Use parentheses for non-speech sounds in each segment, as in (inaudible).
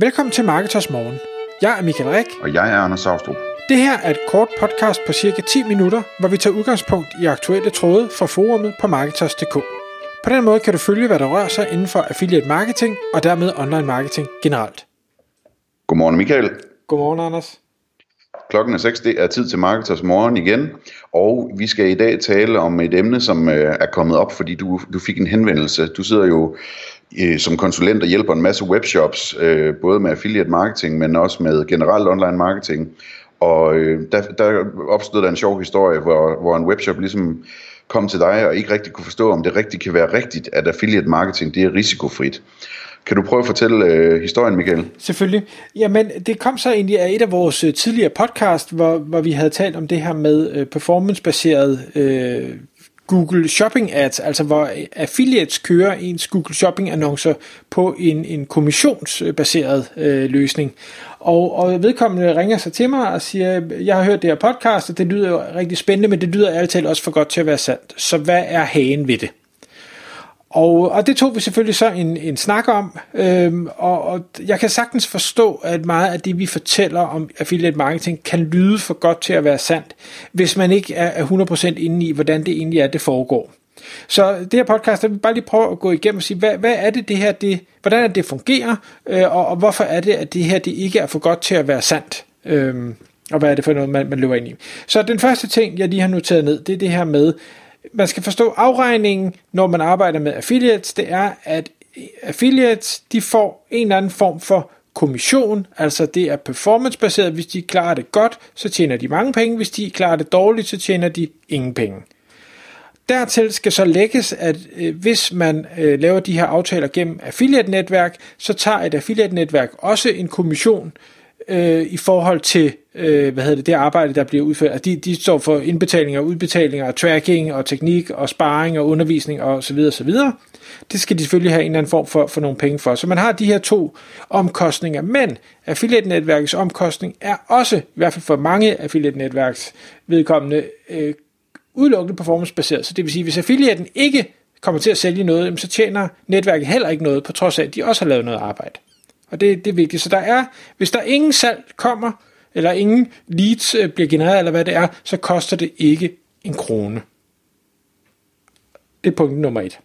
Velkommen til Marketers Morgen. Jeg er Michael Rik. Og jeg er Anders Saustrup. Det her er et kort podcast på cirka 10 minutter, hvor vi tager udgangspunkt i aktuelle tråde fra forumet på Marketers.dk. På den måde kan du følge, hvad der rører sig inden for affiliate marketing og dermed online marketing generelt. Godmorgen Michael. Godmorgen Anders. Klokken er 6, det er tid til Marketers Morgen igen, og vi skal i dag tale om et emne, som øh, er kommet op, fordi du, du fik en henvendelse. Du sidder jo øh, som konsulent og hjælper en masse webshops, øh, både med affiliate marketing, men også med generelt online marketing. Og øh, der, der opstod der en sjov historie, hvor, hvor en webshop ligesom kom til dig og ikke rigtig kunne forstå, om det rigtigt kan være rigtigt, at affiliate marketing det er risikofrit. Kan du prøve at fortælle øh, historien, Michael? Selvfølgelig. Jamen, det kom så egentlig af et af vores øh, tidligere podcast, hvor, hvor vi havde talt om det her med øh, performance-baseret øh, Google Shopping Ads, altså hvor affiliates kører ens Google Shopping annoncer på en, en kommissionsbaseret øh, løsning. Og, og vedkommende ringer sig til mig og siger, jeg har hørt det her podcast, og det lyder jo rigtig spændende, men det lyder altid også for godt til at være sandt. Så hvad er hagen ved det? Og, og det tog vi selvfølgelig så en, en snak om, øhm, og, og jeg kan sagtens forstå, at meget af det, vi fortæller om affiliate marketing, kan lyde for godt til at være sandt, hvis man ikke er 100% inde i, hvordan det egentlig er, det foregår. Så det her podcast, der vil bare lige prøve at gå igennem og sige, hvad, hvad er det det her, det, hvordan er det, fungerer, øh, og, og hvorfor er det, at det her det ikke er for godt til at være sandt. Øhm, og hvad er det for noget, man, man løber ind i. Så den første ting, jeg lige har noteret ned, det er det her med, man skal forstå afregningen, når man arbejder med affiliates, det er, at affiliates, de får en eller anden form for kommission, altså det er performance-baseret, hvis de klarer det godt, så tjener de mange penge, hvis de klarer det dårligt, så tjener de ingen penge. Dertil skal så lægges, at øh, hvis man øh, laver de her aftaler gennem affiliate-netværk, så tager et affiliate-netværk også en kommission øh, i forhold til øh, hvad hedder det, det arbejde, der bliver udført. Altså, de, de står for indbetalinger, udbetalinger, tracking og teknik og sparring og undervisning og så videre, så videre. Det skal de selvfølgelig have en eller anden form for, for nogle penge for. Så man har de her to omkostninger, men affiliate-netværkets omkostning er også, i hvert fald for mange affiliate-netværks vedkommende, øh, udelukkende performance-baseret. Så det vil sige, hvis affiliaten ikke kommer til at sælge noget, så tjener netværket heller ikke noget, på trods af, at de også har lavet noget arbejde. Og det, det er vigtigt. Så der er, hvis der ingen salg kommer, eller ingen leads øh, bliver genereret, eller hvad det er, så koster det ikke en krone. Det er punkt nummer et.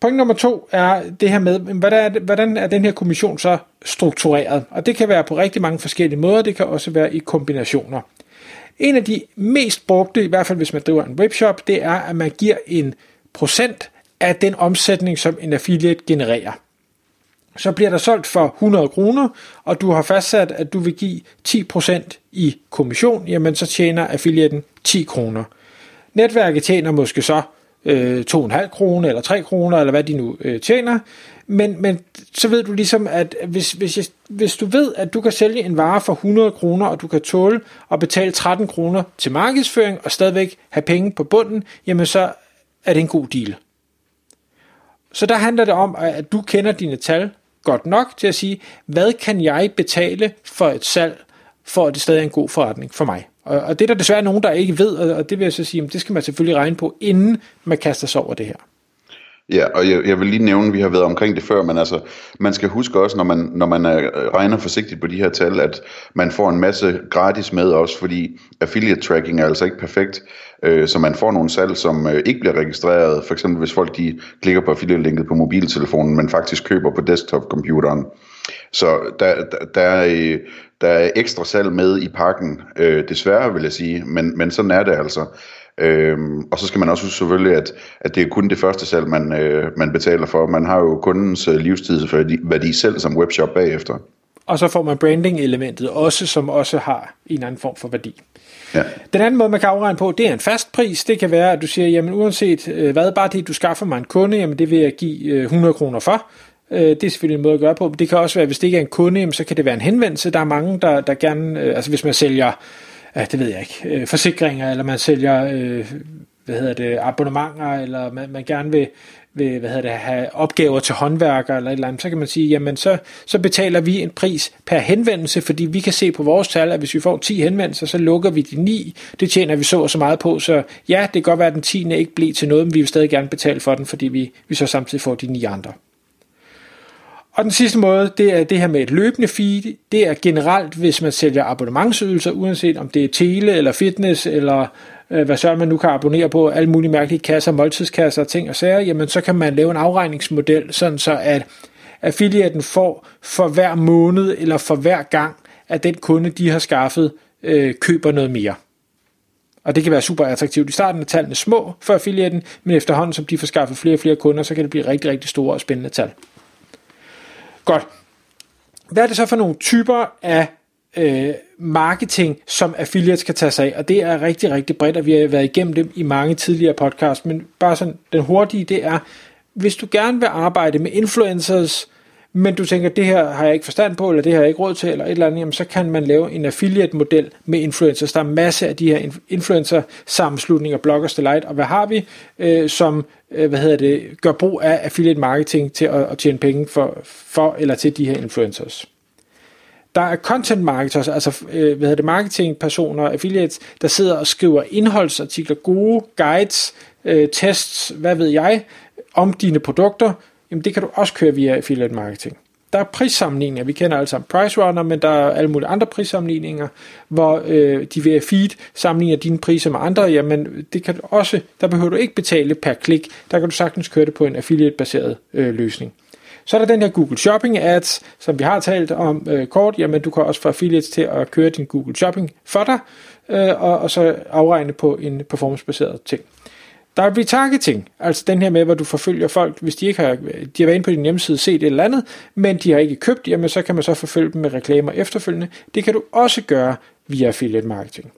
Punkt nummer to er det her med, hvordan er, det, hvordan er den her kommission så struktureret? Og det kan være på rigtig mange forskellige måder, det kan også være i kombinationer. En af de mest brugte, i hvert fald hvis man driver en webshop, det er, at man giver en procent af den omsætning, som en affiliate genererer så bliver der solgt for 100 kroner, og du har fastsat, at du vil give 10% i kommission, jamen så tjener affiliaten 10 kroner. Netværket tjener måske så øh, 2,5 kroner eller 3 kroner, eller hvad de nu øh, tjener, men, men så ved du ligesom, at hvis, hvis, jeg, hvis du ved, at du kan sælge en vare for 100 kroner, og du kan tåle at betale 13 kroner til markedsføring, og stadigvæk have penge på bunden, jamen så er det en god deal. Så der handler det om, at du kender dine tal, godt nok til at sige, hvad kan jeg betale for et salg, for at det stadig er en god forretning for mig. Og, og det er der desværre nogen, der ikke ved, og det vil jeg så sige, det skal man selvfølgelig regne på, inden man kaster sig over det her. Ja, og jeg, jeg vil lige nævne, at vi har været omkring det før, men altså, man skal huske også, når man, når man øh, regner forsigtigt på de her tal, at man får en masse gratis med også, fordi affiliate tracking er altså ikke perfekt, øh, så man får nogle salg, som øh, ikke bliver registreret, for eksempel hvis folk de klikker på affiliate-linket på mobiltelefonen, men faktisk køber på desktop-computeren. Så der, der, der, er, øh, der er ekstra salg med i pakken, øh, desværre vil jeg sige, men, men sådan er det altså. Øhm, og så skal man også huske selvfølgelig, at, at det er kun det første salg, man, øh, man betaler for. Man har jo kundens øh, livstidsværdi selv som webshop bagefter. Og så får man branding-elementet også, som også har en anden form for værdi. Ja. Den anden måde, man kan afregne på, det er en fast pris. Det kan være, at du siger, jamen uanset øh, hvad, bare det, du skaffer mig en kunde, jamen det vil jeg give 100 øh, kroner for. Øh, det er selvfølgelig en måde at gøre på. Det kan også være, hvis det ikke er en kunde, jamen, så kan det være en henvendelse. Der er mange, der, der gerne, altså hvis man sælger ja, det ved jeg ikke, øh, forsikringer, eller man sælger, øh, hvad hedder det, abonnementer, eller man, man gerne vil, vil hvad hedder det, have opgaver til håndværker eller et eller andet, så kan man sige, jamen så, så betaler vi en pris per henvendelse, fordi vi kan se på vores tal, at hvis vi får 10 henvendelser, så lukker vi de 9. Det tjener vi så og så meget på, så ja, det kan godt være, at den 10. ikke bliver til noget, men vi vil stadig gerne betale for den, fordi vi, vi så samtidig får de 9 andre. Og den sidste måde, det er det her med et løbende feed. Det er generelt, hvis man sælger abonnementsydelser, uanset om det er tele eller fitness, eller øh, hvad så man nu kan abonnere på, alle mulige mærkelige kasser, måltidskasser og ting og sager, jamen så kan man lave en afregningsmodel, sådan så at affiliaten får for hver måned eller for hver gang, at den kunde, de har skaffet, øh, køber noget mere. Og det kan være super attraktivt. I starten er tallene små for affiliaten, men efterhånden som de får skaffet flere og flere kunder, så kan det blive rigtig, rigtig store og spændende tal. Godt. Hvad er det så for nogle typer af øh, marketing, som affiliates kan tage sig af? Og det er rigtig, rigtig bredt, og vi har været igennem det i mange tidligere podcasts, men bare sådan den hurtige, det er, hvis du gerne vil arbejde med influencers, men du tænker, det her har jeg ikke forstand på, eller det har jeg ikke råd til, eller et eller andet, jamen, så kan man lave en affiliate-model med influencers. Der er masser af de her influencer-sammenslutninger, Bloggers Delight, og hvad har vi, øh, som øh, hvad hedder det, gør brug af affiliate marketing til at, at tjene penge for, for eller til de her influencers. Der er content marketers, altså øh, hvad hedder det, marketingpersoner, affiliates, der sidder og skriver indholdsartikler, gode guides, øh, tests, hvad ved jeg, om dine produkter, jamen det kan du også køre via affiliate marketing. Der er prissammenligninger, vi kender alle sammen Price Runner, men der er alle mulige andre prissammenligninger, hvor øh, de via feed sammenligner dine priser med andre, jamen det kan du også, der behøver du ikke betale per klik, der kan du sagtens køre det på en affiliate-baseret øh, løsning. Så er der den her Google Shopping Ads, som vi har talt om øh, kort, jamen du kan også få affiliates til at køre din Google Shopping for dig, øh, og, og så afregne på en performance-baseret ting. Der er retargeting, altså den her med, hvor du forfølger folk, hvis de ikke har, de har været inde på din hjemmeside, set et eller andet, men de har ikke købt, jamen så kan man så forfølge dem med reklamer efterfølgende. Det kan du også gøre via affiliate marketing.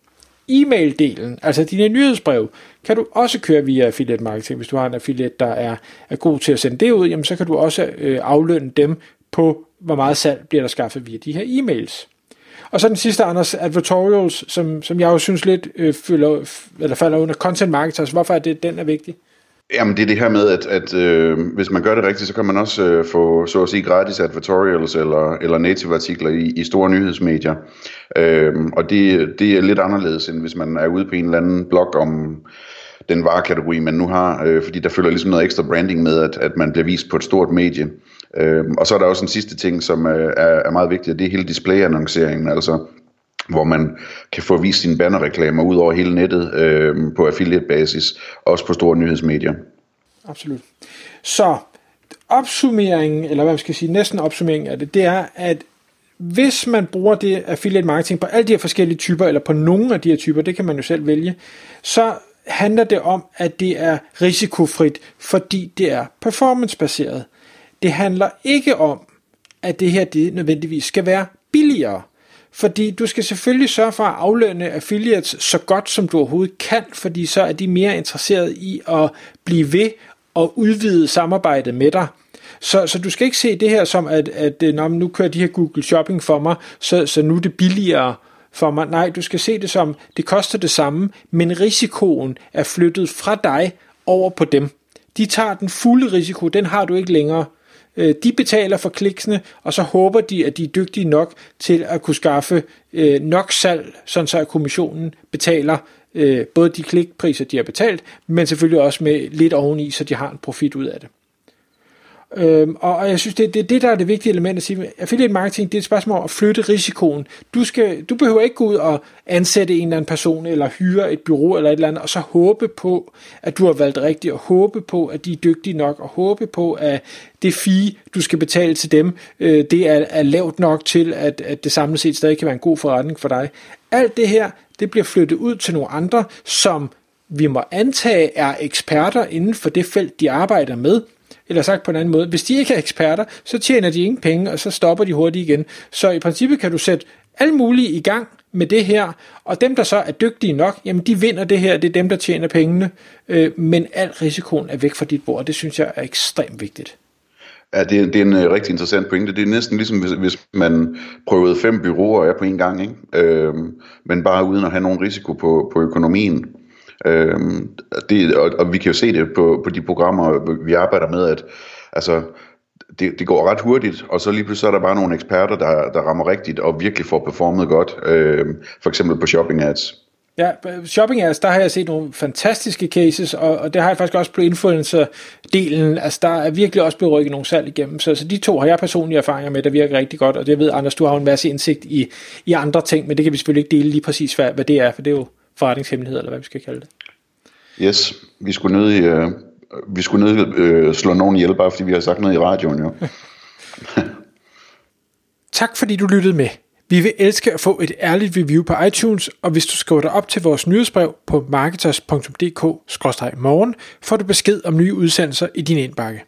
E-mail-delen, altså dine nyhedsbrev, kan du også køre via affiliate marketing. Hvis du har en affiliate, der er, er god til at sende det ud, jamen så kan du også øh, aflønne dem på, hvor meget salg bliver der skaffet via de her e-mails. Og så den sidste, Anders, advertorials, som, som jeg jo synes lidt øh, følger, eller falder under content marketers. Hvorfor er det, den er vigtig? Jamen det er det her med, at, at øh, hvis man gør det rigtigt, så kan man også øh, få så at sige gratis advertorials eller, eller native artikler i, i store nyhedsmedier. Øh, og det, det er lidt anderledes, end hvis man er ude på en eller anden blog om den varekategori, man nu har, øh, fordi der følger ligesom noget ekstra branding med, at, at man bliver vist på et stort medie. Øh, og så er der også en sidste ting, som øh, er, er meget vigtig, og det er hele displayannonceringen, altså hvor man kan få vist sine bannerreklamer ud over hele nettet øh, på affiliate-basis, også på store nyhedsmedier. Absolut. Så opsummeringen, eller hvad man skal sige, næsten opsummeringen af det, det er, at hvis man bruger det affiliate marketing på alle de her forskellige typer, eller på nogle af de her typer, det kan man jo selv vælge, så handler det om, at det er risikofrit, fordi det er performancebaseret. Det handler ikke om, at det her det nødvendigvis skal være billigere. Fordi du skal selvfølgelig sørge for at aflønne affiliates så godt som du overhovedet kan, fordi så er de mere interesseret i at blive ved og udvide samarbejdet med dig. Så, så du skal ikke se det her som, at, at øh, når nu kører de her Google Shopping for mig, så, så nu er det billigere for mig. Nej, du skal se det som, det koster det samme, men risikoen er flyttet fra dig over på dem. De tager den fulde risiko, den har du ikke længere. Øh, de betaler for kliksene, og så håber de, at de er dygtige nok til at kunne skaffe øh, nok salg, sådan så at kommissionen betaler øh, både de klikpriser, de har betalt, men selvfølgelig også med lidt oveni, så de har en profit ud af det. Øhm, og jeg synes, det er det, det, der er det vigtige element at sige. Affiliate marketing, det er et spørgsmål om at flytte risikoen. Du, skal, du behøver ikke gå ud og ansætte en eller anden person, eller hyre et bureau eller et eller andet, og så håbe på, at du har valgt rigtigt, og håbe på, at de er dygtige nok, og håbe på, at det fee, du skal betale til dem, øh, det er, er lavt nok til, at, at det samlet set stadig kan være en god forretning for dig. Alt det her, det bliver flyttet ud til nogle andre, som vi må antage er eksperter inden for det felt, de arbejder med, eller sagt på en anden måde, hvis de ikke er eksperter, så tjener de ingen penge, og så stopper de hurtigt igen. Så i princippet kan du sætte alle mulige i gang med det her, og dem, der så er dygtige nok, jamen de vinder det her, det er dem, der tjener pengene, øh, men al risikoen er væk fra dit bord, det synes jeg er ekstremt vigtigt. Ja, det er, det er en uh, rigtig interessant pointe. Det er næsten ligesom, hvis, hvis man prøvede fem byråer af på en gang, ikke? Øh, men bare uden at have nogen risiko på, på økonomien. Øhm, det, og, og vi kan jo se det på, på de programmer, vi arbejder med, at altså, det, det går ret hurtigt, og så lige pludselig er der bare nogle eksperter, der, der rammer rigtigt og virkelig får performet godt, øhm, for eksempel på shopping ads. Ja, shopping ads, der har jeg set nogle fantastiske cases, og, og det har jeg faktisk også på influencer-delen. Altså, der er virkelig også blevet rykket nogle salg igennem. Så, så de to har jeg personlige erfaringer med, der virker rigtig godt, og det ved, Anders, du har jo en masse indsigt i, i andre ting, men det kan vi selvfølgelig ikke dele lige præcis, hvad, hvad det er, for det er jo forretningshemmelighed, eller hvad vi skal kalde det. Yes, vi skulle nødig, øh, vi skulle nødig øh, slå nogen ihjel, bare fordi vi har sagt noget i radioen jo. (laughs) tak fordi du lyttede med. Vi vil elske at få et ærligt review på iTunes, og hvis du skriver dig op til vores nyhedsbrev på marketers.dk-morgen, får du besked om nye udsendelser i din indbakke.